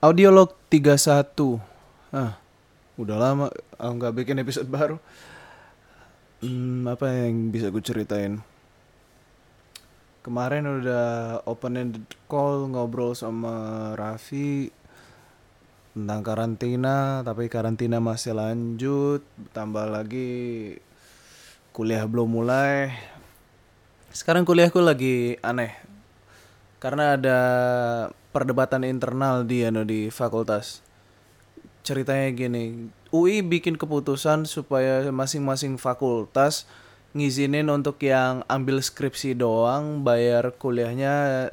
Audiolog 31 ah, Udah lama aku nggak bikin episode baru hmm, Apa yang bisa gue ceritain Kemarin udah open ended call ngobrol sama Raffi tentang karantina, tapi karantina masih lanjut, tambah lagi kuliah belum mulai. Sekarang kuliahku lagi aneh. Karena ada perdebatan internal di anu di fakultas. Ceritanya gini, UI bikin keputusan supaya masing-masing fakultas ngizinin untuk yang ambil skripsi doang bayar kuliahnya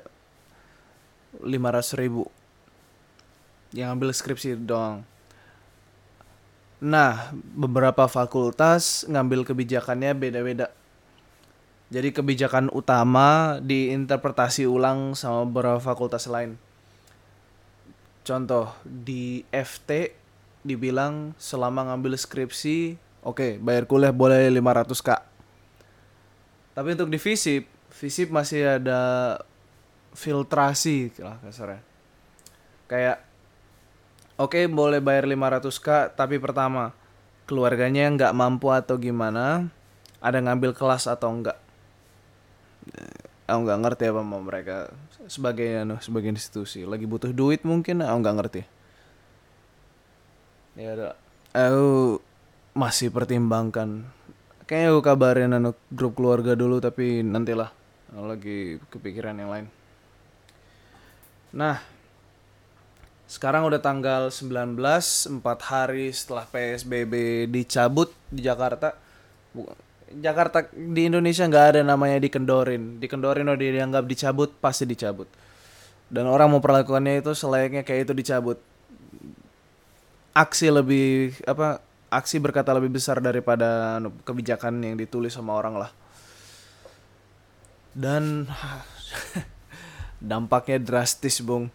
500 ribu. Yang ambil skripsi doang. Nah beberapa fakultas ngambil kebijakannya beda-beda. Jadi kebijakan utama diinterpretasi ulang sama beberapa fakultas lain contoh di FT dibilang selama ngambil skripsi oke okay, bayar kuliah boleh 500 kak tapi untuk di FISIP, FISIP masih ada filtrasi lah kasarnya. Kayak oke okay, boleh bayar 500k tapi pertama keluarganya nggak mampu atau gimana ada ngambil kelas atau enggak aku nggak ngerti apa mau mereka. Sebagai anu sebagai institusi. Lagi butuh duit mungkin aku nggak ngerti. Ya ada. Aku masih pertimbangkan. Kayaknya gue kabarin anu grup keluarga dulu tapi nantilah. Lagi kepikiran yang lain. Nah, sekarang udah tanggal 19, 4 hari setelah PSBB dicabut di Jakarta. Jakarta di Indonesia nggak ada namanya dikendorin. Dikendorin udah dianggap dicabut, pasti dicabut. Dan orang mau perlakuannya itu selayaknya kayak itu dicabut. Aksi lebih apa aksi berkata lebih besar daripada anu, kebijakan yang ditulis sama orang lah. Dan dampaknya drastis, Bung.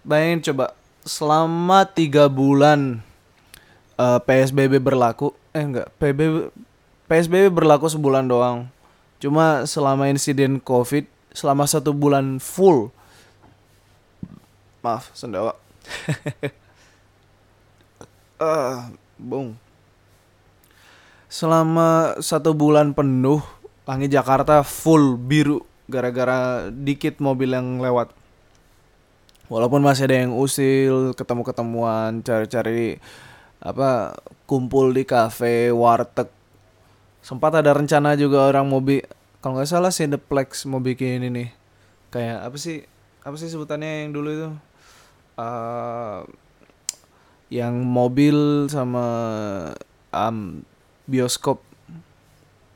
Bayangin coba selama tiga bulan uh, eh, PSBB berlaku, eh enggak, PSBB PSBB berlaku sebulan doang. Cuma selama insiden COVID selama satu bulan full. Maaf, sendawa. uh, Bung. Selama satu bulan penuh, langit Jakarta full biru gara-gara dikit mobil yang lewat. Walaupun masih ada yang usil, ketemu-ketemuan, cari-cari apa kumpul di kafe, warteg. Sempat ada rencana juga orang mau bi kalau nggak salah Cineplex mau bikin ini kayak apa sih apa sih sebutannya yang dulu itu? Uh, yang mobil sama um, bioskop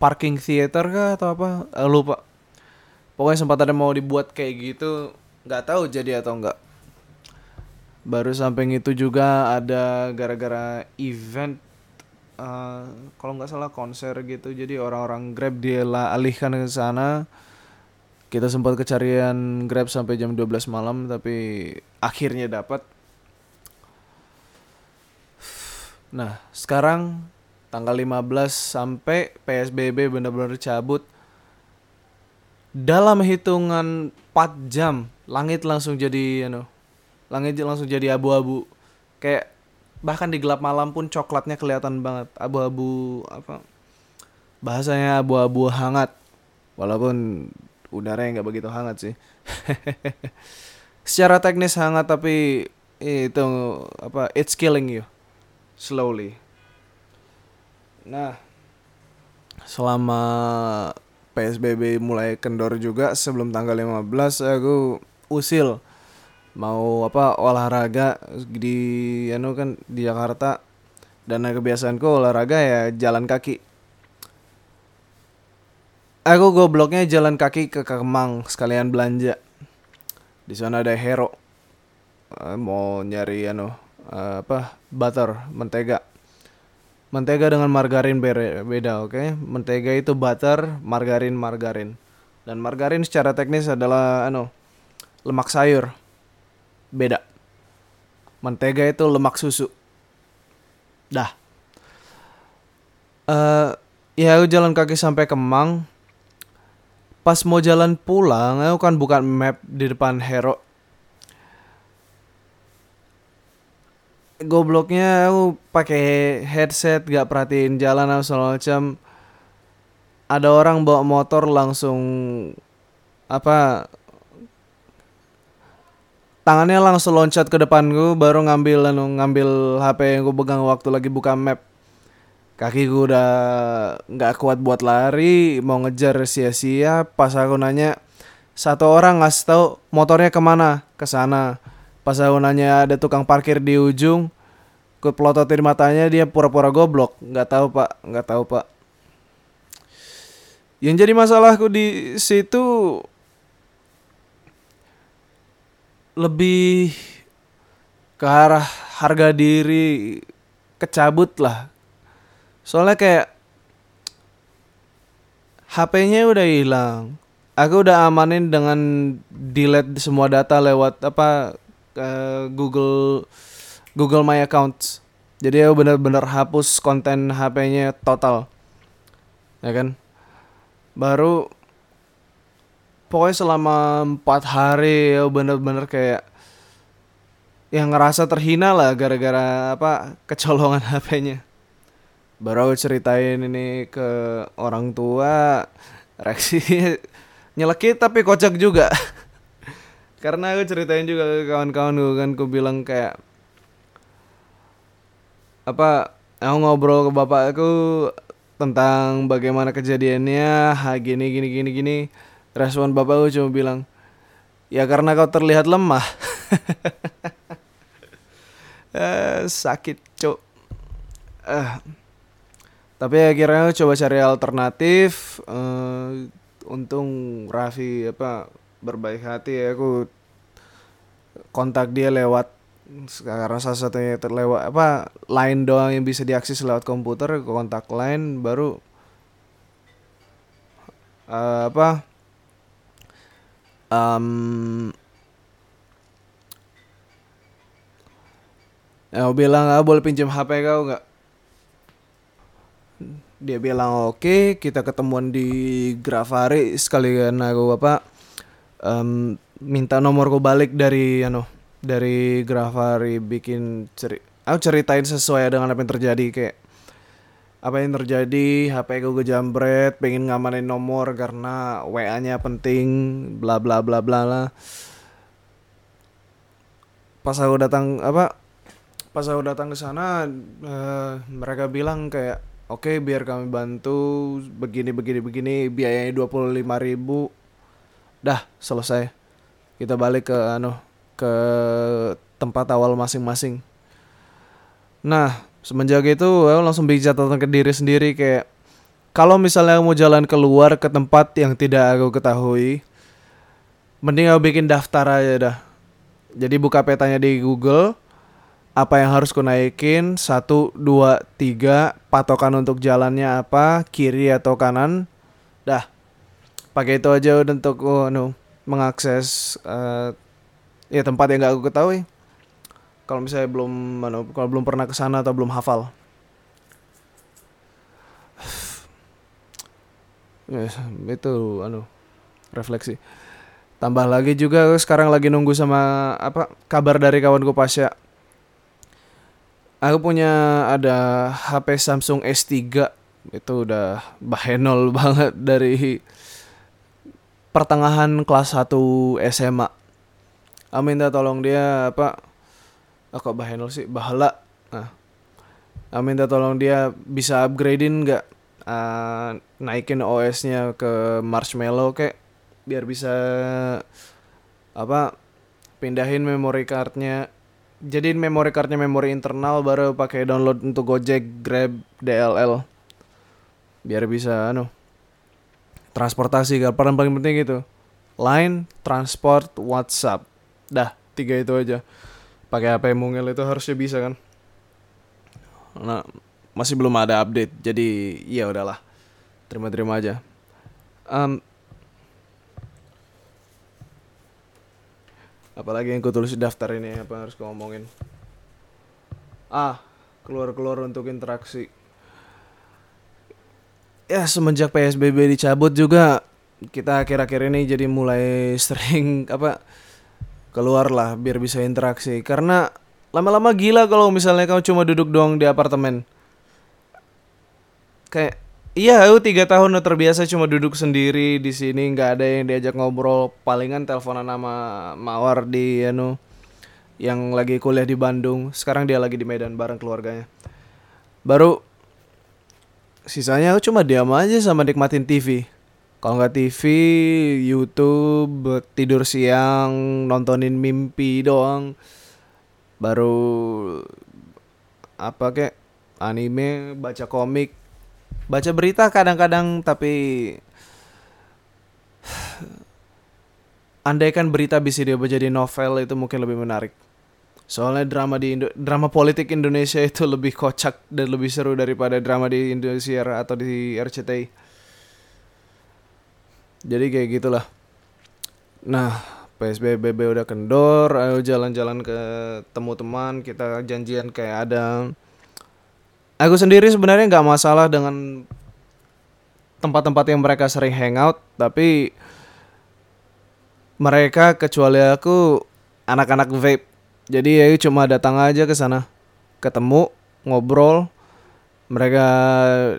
parking theater kah atau apa? Uh, lupa. Pokoknya sempat ada mau dibuat kayak gitu nggak tahu jadi atau enggak baru samping itu juga ada gara-gara event uh, kalau nggak salah konser gitu jadi orang-orang grab dia alihkan ke sana kita sempat kecarian grab sampai jam 12 malam tapi akhirnya dapat Nah, sekarang tanggal 15 sampai PSBB benar-benar cabut. Dalam hitungan 4 jam, langit langsung jadi anu. Langit langsung jadi abu-abu. Kayak bahkan di gelap malam pun coklatnya kelihatan banget. Abu-abu apa? Bahasanya abu-abu hangat. Walaupun udaranya nggak begitu hangat sih. Secara teknis hangat tapi itu apa? It's killing you slowly. Nah, selama PSBB mulai kendor juga sebelum tanggal 15 aku usil mau apa olahraga di anu kan di Jakarta dan kebiasaanku olahraga ya jalan kaki. Aku gobloknya jalan kaki ke Kemang sekalian belanja. Di sana ada Hero. Eh, mau nyari anu uh, apa butter mentega mentega dengan margarin beda oke okay? mentega itu butter margarin margarin dan margarin secara teknis adalah ano lemak sayur beda. Mentega itu lemak susu. Dah. Uh, ya aku jalan kaki sampai Kemang. Pas mau jalan pulang aku kan bukan map di depan Hero. Gobloknya aku pakai headset gak perhatiin jalan atau segala macam. Ada orang bawa motor langsung apa tangannya langsung loncat ke depan gue baru ngambil anu ngambil HP yang gue pegang waktu lagi buka map. Kaki gue udah nggak kuat buat lari mau ngejar sia-sia. Pas aku nanya satu orang ngasih tahu motornya ke mana? Ke sana. Pas aku nanya ada tukang parkir di ujung? Ku pelototin matanya dia pura-pura goblok. Nggak tahu pak. Nggak tahu pak. Yang jadi masalahku di situ lebih ke arah harga diri kecabut lah. Soalnya kayak HP-nya udah hilang. Aku udah amanin dengan delete semua data lewat apa uh, Google Google My Accounts. Jadi aku bener-bener hapus konten HP-nya total. Ya kan? Baru pokoknya selama empat hari ya bener-bener kayak yang ngerasa terhina lah gara-gara apa kecolongan HP-nya baru aku ceritain ini ke orang tua reaksi nyelekit tapi kocak juga. Karena aku ceritain juga ke kawan-kawan gue kan aku bilang kayak apa aku ngobrol ke bapak aku tentang bagaimana kejadiannya ha gini gini gini gini respon bapakku cuma bilang ya karena kau terlihat lemah. Eh, sakit cok eh. tapi akhirnya coba cari alternatif. Uh, untung Raffi apa berbaik hati ya. Aku kontak dia lewat karena salah satunya terlewat apa line doang yang bisa diakses lewat komputer. Kontak line baru uh, apa um, ya aku bilang ah boleh pinjam HP kau nggak dia bilang oke okay, kita ketemuan di Grafari sekalian aku apa um, minta nomorku balik dari ano dari Grafari bikin ceri aku ceritain sesuai dengan apa yang terjadi kayak apa yang terjadi HP gue jambret pengen ngamanin nomor karena WA-nya penting bla bla bla bla lah. Pas aku datang apa pas aku datang ke sana uh, mereka bilang kayak oke okay, biar kami bantu begini begini begini biayanya dua puluh lima ribu dah selesai. Kita balik ke anu ke tempat awal masing-masing. Nah semenjak itu aku langsung bikin catatan ke diri sendiri kayak kalau misalnya mau jalan keluar ke tempat yang tidak aku ketahui mending aku bikin daftar aja dah. Jadi buka petanya di Google apa yang harus ku naikin satu dua tiga patokan untuk jalannya apa kiri atau kanan dah. Pakai itu aja untuk oh, no, mengakses uh, ya tempat yang gak aku ketahui kalau misalnya belum kalau belum pernah ke sana atau belum hafal? Yes, itu anu refleksi. Tambah lagi juga sekarang lagi nunggu sama apa kabar dari kawanku Pasya aku punya ada HP Samsung S3 itu udah bahenol banget dari pertengahan kelas 1 SMA. Aku minta tolong dia apa oh, kok Bahenol sih? Bahala. Nah aku minta tolong dia bisa upgradein nggak? Uh, naikin OS-nya ke Marshmallow kayak biar bisa apa pindahin memory cardnya. Jadiin memory cardnya memori internal baru pakai download untuk Gojek, Grab, DLL biar bisa anu transportasi paling paling penting gitu line transport WhatsApp. Dah tiga itu aja pakai HP mungil itu harusnya bisa kan? Nah masih belum ada update jadi ya udahlah. Terima-terima aja. Um, apalagi yang ku tulis di daftar ini apa harus ngomongin ah keluar-keluar untuk interaksi. Ya semenjak PSBB dicabut juga kita akhir-akhir ini jadi mulai sering apa keluar lah biar bisa interaksi. Karena lama-lama gila kalau misalnya kamu cuma duduk doang di apartemen. Kayak iya aku tiga tahun udah terbiasa cuma duduk sendiri di sini nggak ada yang diajak ngobrol. Palingan teleponan sama mawar di anu yang lagi kuliah di Bandung. Sekarang dia lagi di Medan bareng keluarganya. Baru sisanya aku cuma diam aja sama nikmatin TV kalau nggak TV YouTube tidur siang nontonin mimpi doang. Baru apa kek anime baca komik. Baca berita kadang-kadang tapi andaikan berita bisa dia jadi novel itu mungkin lebih menarik. Soalnya drama di Indo drama politik Indonesia itu lebih kocak dan lebih seru daripada drama di Indonesia atau di RCTI jadi kayak gitulah nah PSBB udah kendor ayo jalan-jalan ke temu teman kita janjian kayak ada Aku sendiri sebenarnya nggak masalah dengan tempat-tempat yang mereka sering hangout, tapi mereka kecuali aku anak-anak vape. Jadi ya cuma datang aja ke sana, ketemu, ngobrol, mereka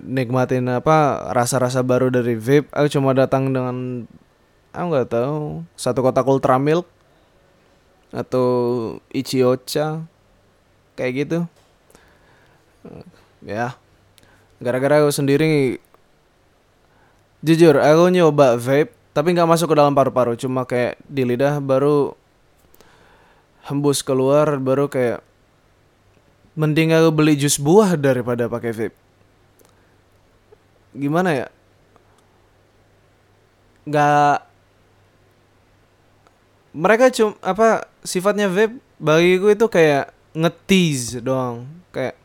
nikmatin apa rasa-rasa baru dari vape. Aku cuma datang dengan aku nggak tahu satu kotak ultra milk atau ichiocha kayak gitu. Ya. Gara-gara aku sendiri jujur aku nyoba vape tapi nggak masuk ke dalam paru-paru. Cuma kayak di lidah baru hembus keluar baru kayak mending aku beli jus buah daripada pakai vape. Gimana ya? Nggak mereka cuma apa sifatnya vape bagiku itu kayak ngetease doang. Kayak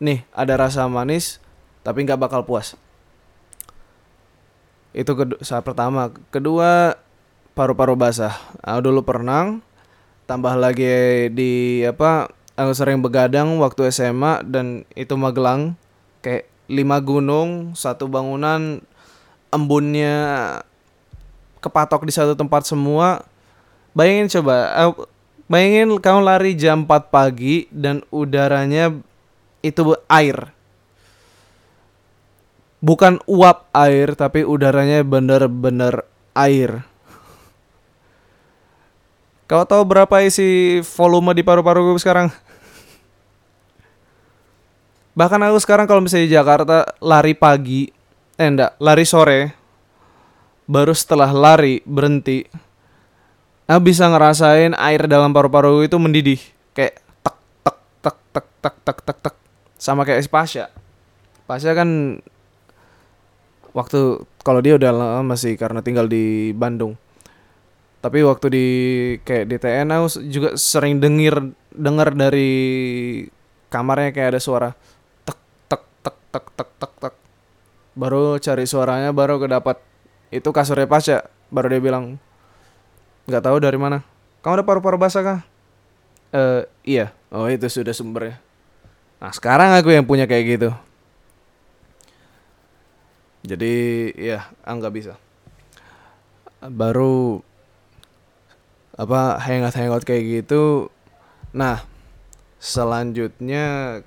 nih ada rasa manis tapi nggak bakal puas. Itu saat pertama. Kedua paru-paru basah. Aku dulu pernah tambah lagi di apa aku sering begadang waktu SMA dan itu Magelang kayak lima gunung satu bangunan embunnya kepatok di satu tempat semua bayangin coba bayangin kamu lari jam 4 pagi dan udaranya itu air. Bukan uap air tapi udaranya bener-bener air. Kau tahu berapa isi volume di paru-paru gue sekarang? Bahkan aku sekarang kalau misalnya di Jakarta lari pagi, eh enggak, lari sore, baru setelah lari berhenti, aku bisa ngerasain air dalam paru-paru itu mendidih, kayak tek tek tek tek tek tek tek tek. Sama kayak si Pasha. Pasha kan waktu kalau dia udah lama masih karena tinggal di Bandung. Tapi waktu di kayak di TN aku juga sering denger denger dari kamarnya kayak ada suara tek tek tek tek baru cari suaranya baru kedapat itu kasurnya Pasha baru dia bilang nggak tahu dari mana kamu ada paru-paru basah kah uh, iya oh itu sudah sumbernya Nah sekarang aku yang punya kayak gitu. Jadi ya nggak bisa. Baru apa hangout hangout kayak gitu. Nah selanjutnya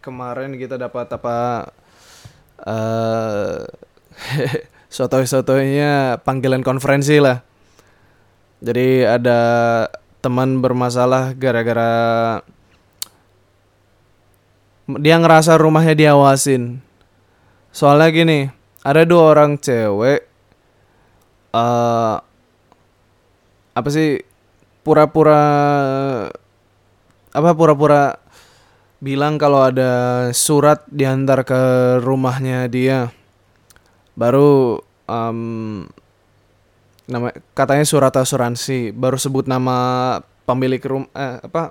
kemarin kita dapat apa uh, sotoy-sotoynya panggilan konferensi lah. Jadi ada teman bermasalah gara-gara dia ngerasa rumahnya diawasin. Soalnya gini, ada dua orang cewek uh, apa sih pura-pura apa pura-pura bilang kalau ada surat diantar ke rumahnya dia. Baru um, nama katanya surat asuransi. Baru sebut nama pemilik rumah eh, apa?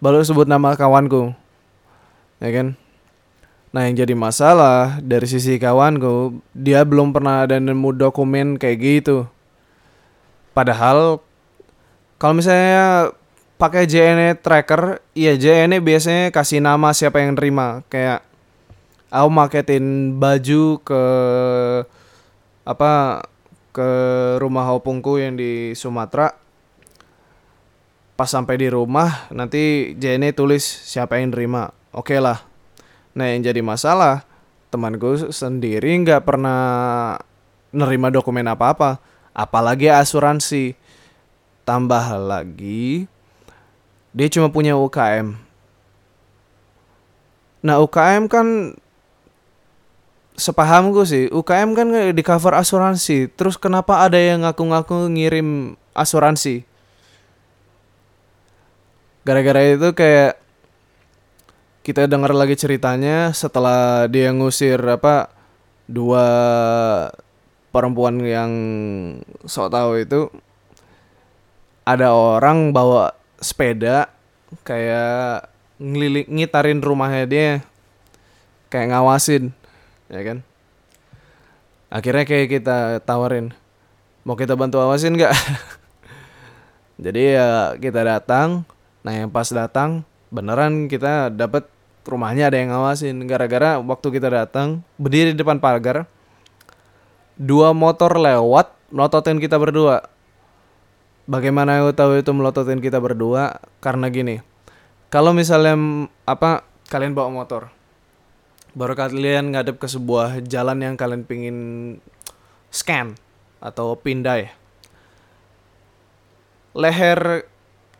Baru sebut nama kawanku. Ya kan? Nah yang jadi masalah dari sisi kawanku dia belum pernah ada nemu dokumen kayak gitu. Padahal kalau misalnya pakai JNE tracker iya JNE biasanya kasih nama siapa yang terima kayak aku maketin baju ke apa ke rumah opungku yang di Sumatera. Pas sampai di rumah nanti JNE tulis siapa yang nerima. Oke lah. Nah yang jadi masalah temanku sendiri nggak pernah nerima dokumen apa-apa. Apalagi asuransi. Tambah lagi dia cuma punya UKM nah UKM kan sepaham gue sih. UKM kan di cover asuransi. Terus kenapa ada yang ngaku-ngaku ngirim asuransi? Gara-gara itu kayak kita dengar lagi ceritanya setelah dia ngusir apa dua perempuan yang sok tahu itu ada orang bawa sepeda kayak ngeliling ngitarin rumahnya dia kayak ngawasin ya kan? Akhirnya kayak kita tawarin mau kita bantu awasin nggak? Jadi ya kita datang nah yang pas datang beneran kita dapat rumahnya ada yang ngawasin. Gara-gara waktu kita datang berdiri di depan pagar dua motor lewat melototin kita berdua bagaimana aku tahu itu melototin kita berdua? Karena gini kalau misalnya apa kalian bawa motor baru kalian ngadep ke sebuah jalan yang kalian pingin scan atau pindah ya leher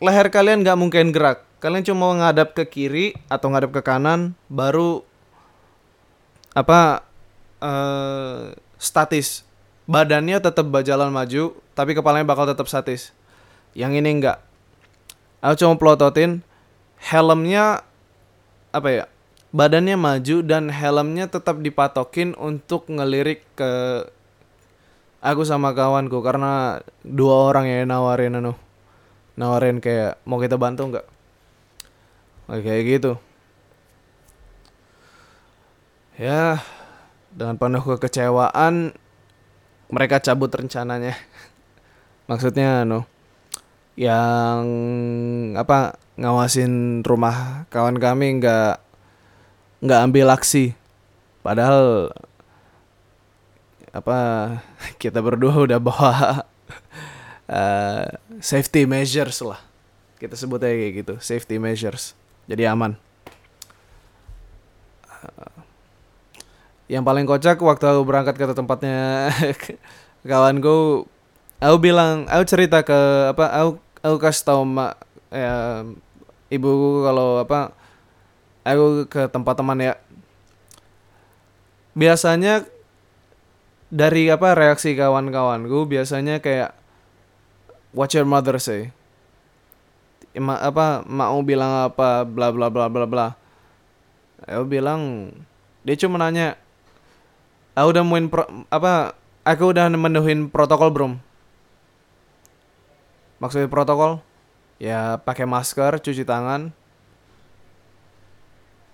leher kalian nggak mungkin gerak. Kalian cuma ngadap ke kiri atau ngadap ke kanan baru apa uh, statis. Badannya tetap berjalan maju tapi kepalanya bakal tetap statis yang ini enggak. Aku cuma pelototin helmnya apa ya badannya maju dan helmnya tetap dipatokin untuk ngelirik ke aku sama kawanku. Karena dua orang yang nawarin anu nawarin kayak mau kita bantu nggak kayak gitu. Ya dengan penuh kekecewaan mereka cabut rencananya. Maksudnya anu yang apa ngawasin rumah kawan kami nggak nggak ambil aksi. Padahal apa kita berdua udah bawa uh, safety measures lah. Kita sebutnya kayak gitu safety measures. Jadi aman. Yang paling kocak waktu aku berangkat ke tempatnya kawan gue aku bilang aku cerita ke apa aku aku kasih tau mak ya, ibu kalau apa aku ke tempat teman ya. Biasanya dari apa reaksi kawan-kawanku biasanya kayak what your mother say. Ma, apa mau bilang apa bla bla bla bla bla. Aku bilang dia cuma nanya aku udah main pro, apa aku udah menuhin protokol belum maksudnya protokol? Ya pakai masker cuci tangan.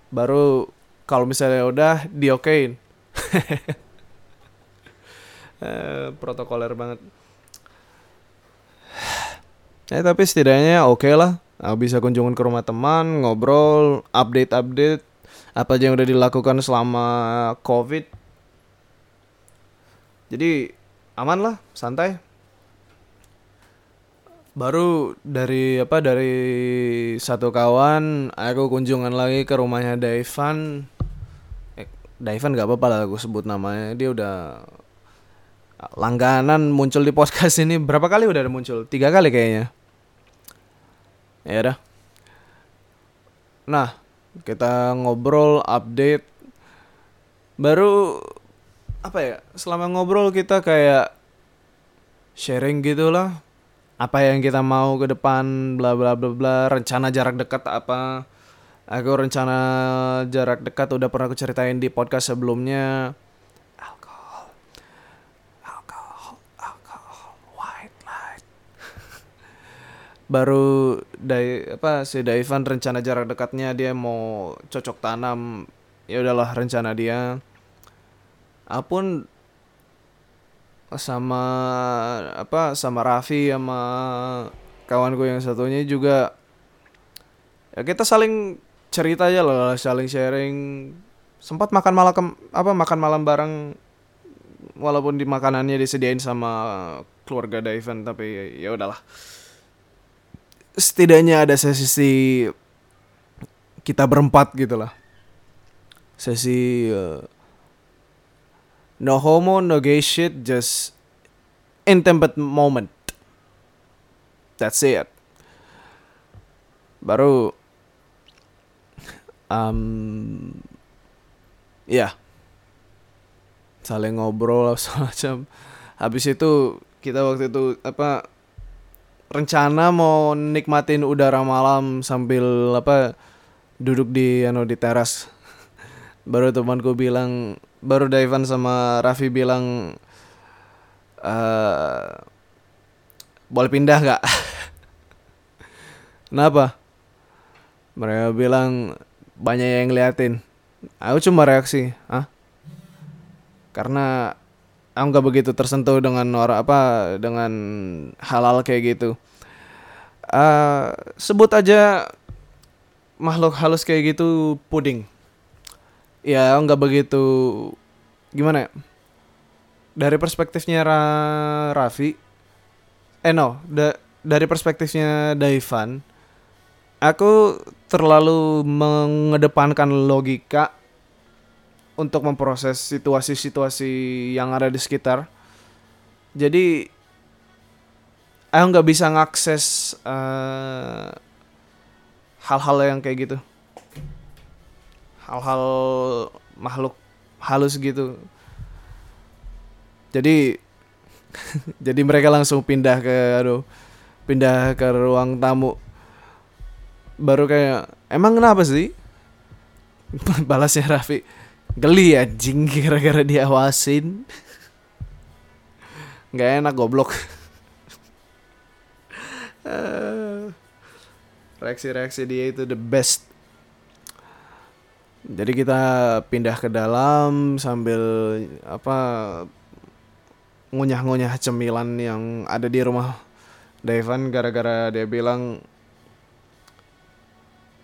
Baru kalau misalnya udah diokein uh, protokoler banget. Ya tapi setidaknya oke okay lah. Aku bisa kunjungan ke rumah teman ngobrol update update apa aja yang udah dilakukan selama covid. Jadi aman lah santai baru dari apa dari satu kawan aku kunjungan lagi ke rumahnya Daivan. Eh, Daivan gak apa-apa lah aku sebut namanya. Dia udah langganan muncul di podcast ini. Berapa kali udah ada muncul? Tiga kali kayaknya. Ya udah. Nah kita ngobrol update. Baru apa ya selama ngobrol kita kayak sharing gitulah apa yang kita mau ke depan bla bla bla bla. Rencana jarak dekat apa? Aku rencana jarak dekat udah pernah aku ceritain di podcast sebelumnya. Alkohol. Alkohol alkohol white light. Baru dari apa si Daivan rencana jarak dekatnya dia mau cocok tanam. Ya udahlah rencana dia. Apun sama apa sama Raffi sama kawan gue yang satunya juga ya kita saling cerita aja lah saling sharing. Sempat makan malam apa makan malam bareng walaupun di makanannya disediain sama keluarga Daivan tapi ya udahlah. Setidaknya ada sesi kita berempat gitu lah. Sesi uh, no homo no gay shit just intimate moment that's it baru um ya yeah. saling ngobrol semacam habis itu kita waktu itu apa rencana mau nikmatin udara malam sambil apa duduk di anu di teras. baru temanku bilang, baru Daivan sama Raffi bilang uh, boleh pindah gak? Kenapa? Mereka bilang banyak yang ngeliatin. Aku cuma reaksi, ah? Karena aku nggak begitu tersentuh dengan orang apa dengan halal kayak gitu uh, sebut aja makhluk halus kayak gitu puding ya nggak begitu gimana ya dari perspektifnya Ra Raffi eh no da dari perspektifnya Daivan aku terlalu mengedepankan logika untuk memproses situasi-situasi yang ada di sekitar. Jadi aku nggak bisa ngakses eh, hal-hal yang kayak gitu. Hal-hal makhluk halus gitu. Jadi jadi mereka langsung pindah ke aduh pindah ke ruang tamu. Baru kayak emang kenapa sih? Balasnya Raffi Geli anjing gara-gara diawasin. Gak enak goblok. Reaksi-reaksi dia itu the best. Jadi kita pindah ke dalam sambil apa ngunyah-ngunyah cemilan yang ada di rumah Devan gara-gara dia bilang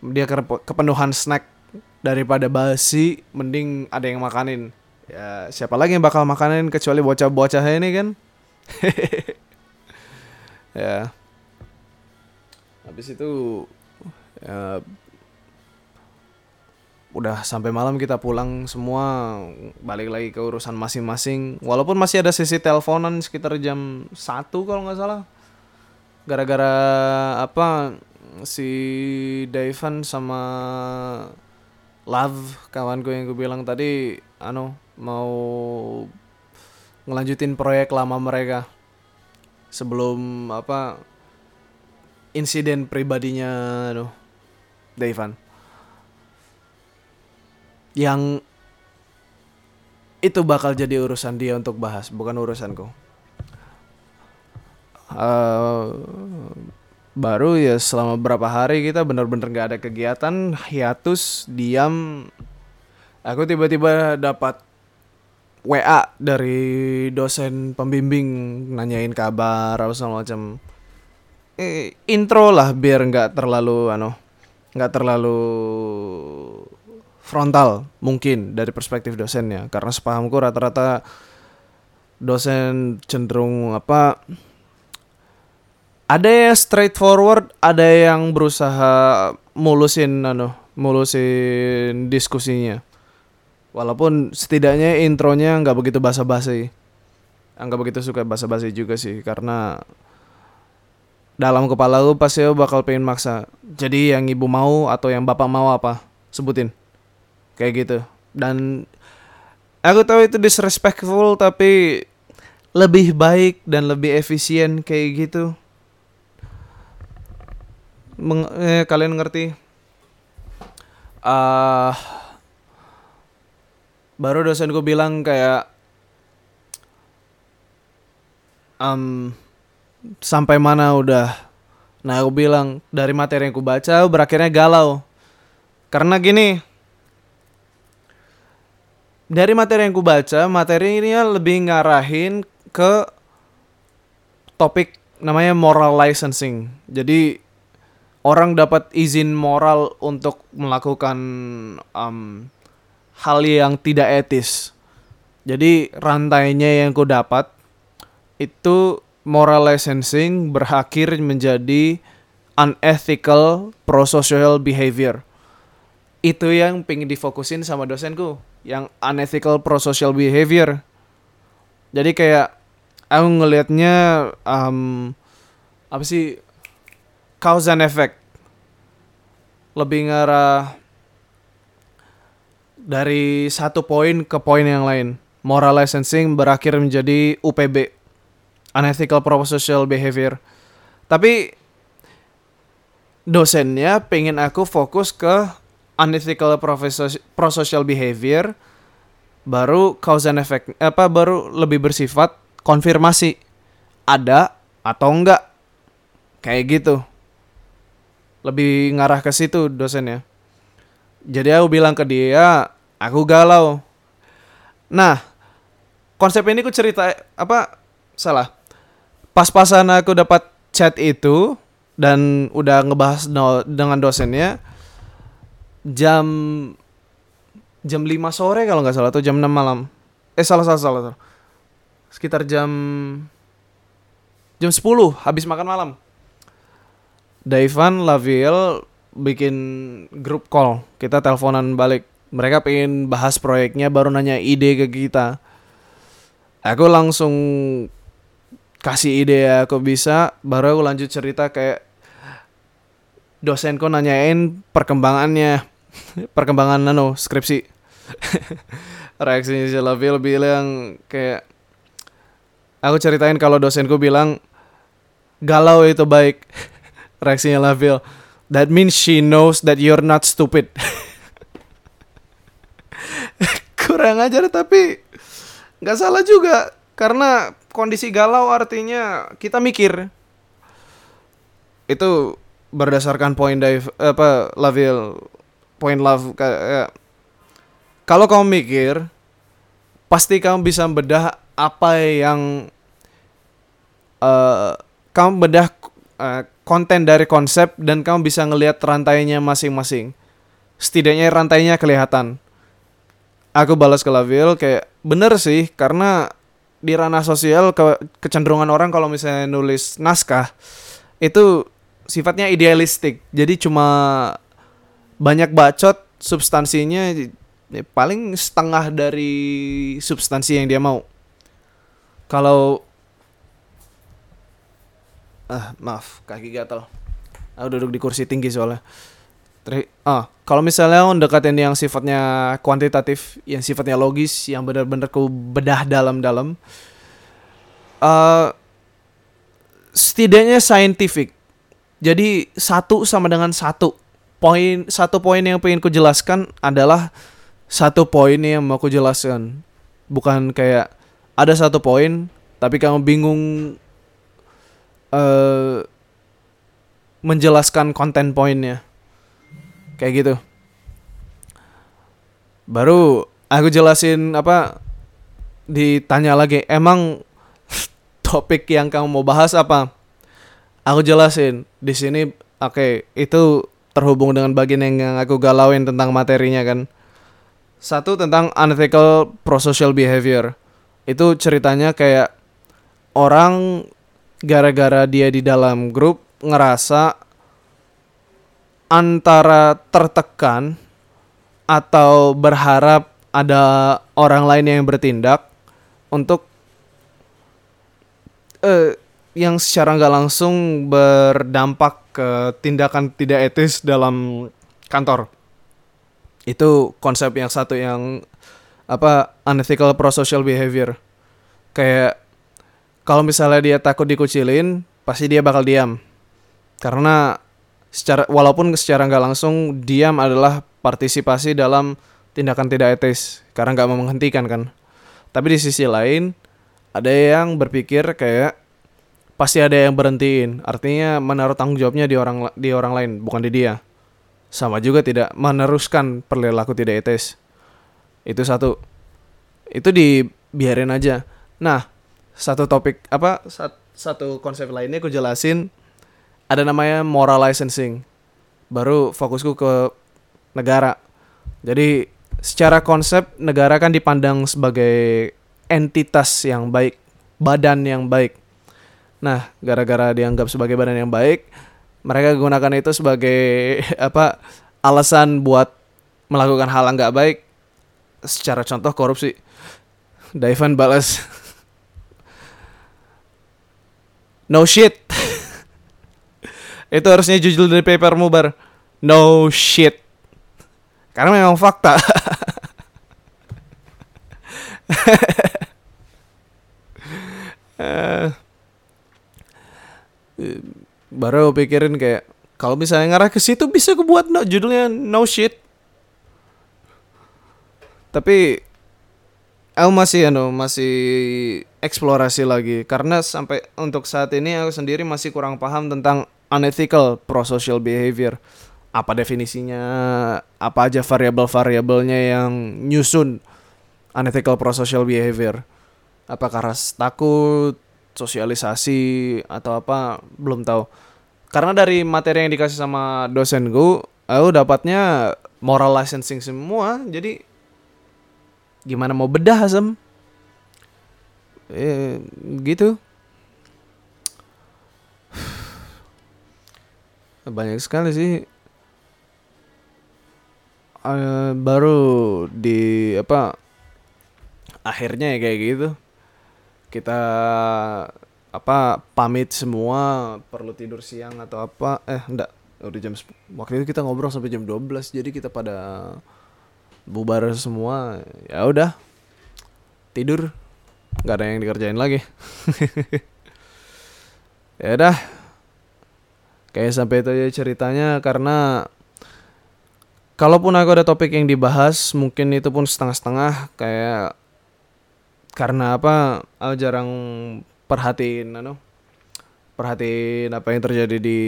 dia kepenuhan snack daripada basi mending ada yang makanin. Ya siapa lagi yang bakal makanin kecuali bocah-bocah ini kan? Ya. Habis itu ya, udah sampai malam kita pulang semua balik lagi ke urusan masing-masing. Walaupun masih ada sesi teleponan sekitar jam satu kalau nggak salah. Gara-gara apa si Daivan sama Love kawan gue yang gue bilang tadi anu mau ngelanjutin proyek lama mereka. Sebelum apa insiden pribadinya anu Devan yang itu bakal jadi urusan dia untuk bahas bukan urusanku. Uh, baru ya selama berapa hari kita bener-bener gak ada kegiatan hiatus diam. Aku tiba-tiba dapat WA dari dosen pembimbing nanyain kabar apa segala macam. Eh, intro lah biar nggak terlalu ano nggak terlalu frontal mungkin dari perspektif dosennya karena sepahamku rata-rata dosen cenderung apa ada yang straightforward, ada yang berusaha mulusin anu, mulusin diskusinya. Walaupun setidaknya intronya nggak begitu basa-basi. Nggak begitu suka basa-basi juga sih karena dalam kepala lu pasti lu bakal pengen maksa. Jadi yang ibu mau atau yang bapak mau apa? Sebutin. Kayak gitu. Dan aku tahu itu disrespectful tapi lebih baik dan lebih efisien kayak gitu. Meng, eh, kalian ngerti? Uh, baru dosenku bilang kayak um, sampai mana udah? Nah aku bilang dari materi yang aku baca berakhirnya galau. Karena gini dari materi yang aku baca materi ini lebih ngarahin ke topik namanya moral licensing jadi orang dapat izin moral untuk melakukan um, hal yang tidak etis. Jadi rantainya yang ku dapat itu moral licensing berakhir menjadi unethical prosocial behavior. Itu yang pengen difokusin sama dosenku, yang unethical prosocial behavior. Jadi kayak aku ngelihatnya um, apa sih cause and effect lebih ngarah dari satu poin ke poin yang lain. Moral licensing berakhir menjadi UPB, unethical prosocial behavior. Tapi dosennya pengen aku fokus ke unethical prosocial behavior, baru cause and effect apa baru lebih bersifat konfirmasi ada atau enggak. Kayak gitu. Lebih ngarah ke situ dosennya. Jadi aku bilang ke dia aku galau. Nah konsep ini ku cerita apa salah. Pas-pasan aku dapat chat itu dan udah ngebahas dengan dosennya jam jam 5 sore kalau nggak salah atau jam 6 malam. Eh salah salah salah, salah. sekitar jam jam 10 habis makan malam. Daivan Laville bikin grup call. Kita teleponan balik. Mereka pengen bahas proyeknya baru nanya ide ke kita. Aku langsung kasih ide ya aku bisa. Baru aku lanjut cerita kayak dosenku nanyain perkembangannya perkembangan nano skripsi. Reaksinya si Laville bilang kayak aku ceritain kalau dosenku bilang galau itu baik reaksinya Laville that means she knows that you're not stupid. Kurang ajar tapi nggak salah juga karena kondisi galau artinya kita mikir. Itu berdasarkan poin Dave apa Laville poin love kayak kalau kamu mikir pasti kamu bisa bedah apa yang uh, kamu bedah uh, konten dari konsep dan kamu bisa ngelihat rantainya masing-masing. Setidaknya rantainya kelihatan. Aku balas ke Laville kayak bener sih karena di ranah sosial ke kecenderungan orang kalau misalnya nulis naskah itu sifatnya idealistik. Jadi cuma banyak bacot substansinya ya paling setengah dari substansi yang dia mau. Kalau ah maaf kaki gatal aku duduk di kursi tinggi soalnya. Tri ah kalau misalnya mendekatin yang sifatnya kuantitatif yang sifatnya logis yang benar-benar ku bedah dalam-dalam uh, setidaknya scientific. Jadi satu sama dengan satu poin satu poin yang pengen ku jelaskan adalah satu poin yang mau ku jelaskan. Bukan kayak ada satu poin tapi kamu bingung uh, menjelaskan konten poinnya. Kayak gitu. Baru aku jelasin apa ditanya lagi emang topik yang kamu mau bahas apa? Aku jelasin di sini oke okay, itu terhubung dengan bagian yang aku galauin tentang materinya kan. Satu tentang unethical prosocial behavior. Itu ceritanya kayak orang gara-gara dia di dalam grup ngerasa antara tertekan atau berharap ada orang lain yang bertindak untuk uh, yang secara nggak langsung berdampak ke tindakan tidak etis dalam kantor. Itu konsep yang satu yang apa unethical prosocial behavior. Kayak kalau misalnya dia takut dikucilin, pasti dia bakal diam. Karena secara walaupun secara nggak langsung diam adalah partisipasi dalam tindakan tidak etis karena nggak mau menghentikan kan. Tapi di sisi lain ada yang berpikir kayak pasti ada yang berhentiin. Artinya menaruh tanggung jawabnya di orang di orang lain, bukan di dia. Sama juga tidak meneruskan perilaku tidak etis. Itu satu. Itu dibiarin aja. Nah, satu topik apa sat, satu konsep lainnya aku jelasin ada namanya moral licensing baru fokusku ke negara jadi secara konsep negara kan dipandang sebagai entitas yang baik badan yang baik nah gara-gara dianggap sebagai badan yang baik mereka gunakan itu sebagai apa alasan buat melakukan hal yang nggak baik. Secara contoh korupsi. Daivan balas. No shit. Itu harusnya judul dari papermu bar no shit. Karena memang fakta. Eh, baru pikirin kayak kalau misalnya ngarah ke situ bisa gue buat no, judulnya no shit. Tapi aku masih anu masih eksplorasi lagi. Karena sampai untuk saat ini aku sendiri masih kurang paham tentang unethical pro-social behavior. Apa definisinya apa aja variabel-variabelnya yang nyusun unethical pro-social behavior. Apakah ras takut sosialisasi atau apa belum tahu. Karena dari materi yang dikasih sama dosen gue aku dapatnya moral licensing semua jadi gimana mau bedah asem eh, gitu. Banyak sekali sih. Uh, baru di apa akhirnya ya kayak gitu kita apa pamit semua perlu tidur siang atau apa. Eh enggak udah jam waktu itu kita ngobrol sampai jam 12 jadi kita pada bubar semua. Ya udah tidur. Nggak ada yang dikerjain lagi. Ya udah. Kayak sampai itu aja ceritanya karena kalaupun aku ada topik yang dibahas mungkin itu pun setengah-setengah kayak karena apa aku jarang perhatiin anu perhatiin apa yang terjadi di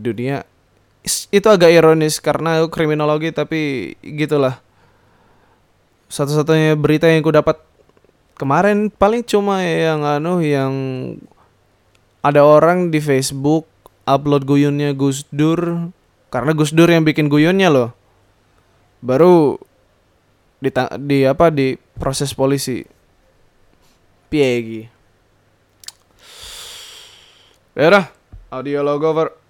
dunia. Itu agak ironis karena kriminologi tapi gitulah. Satu-satunya berita yang ku dapat kemarin paling cuma yang anu yang ada orang di Facebook upload guyunnya Gus Dur karena Gus Dur yang bikin guyunnya loh. Baru di, di apa di proses polisi spieghi. Vera? Audio logover.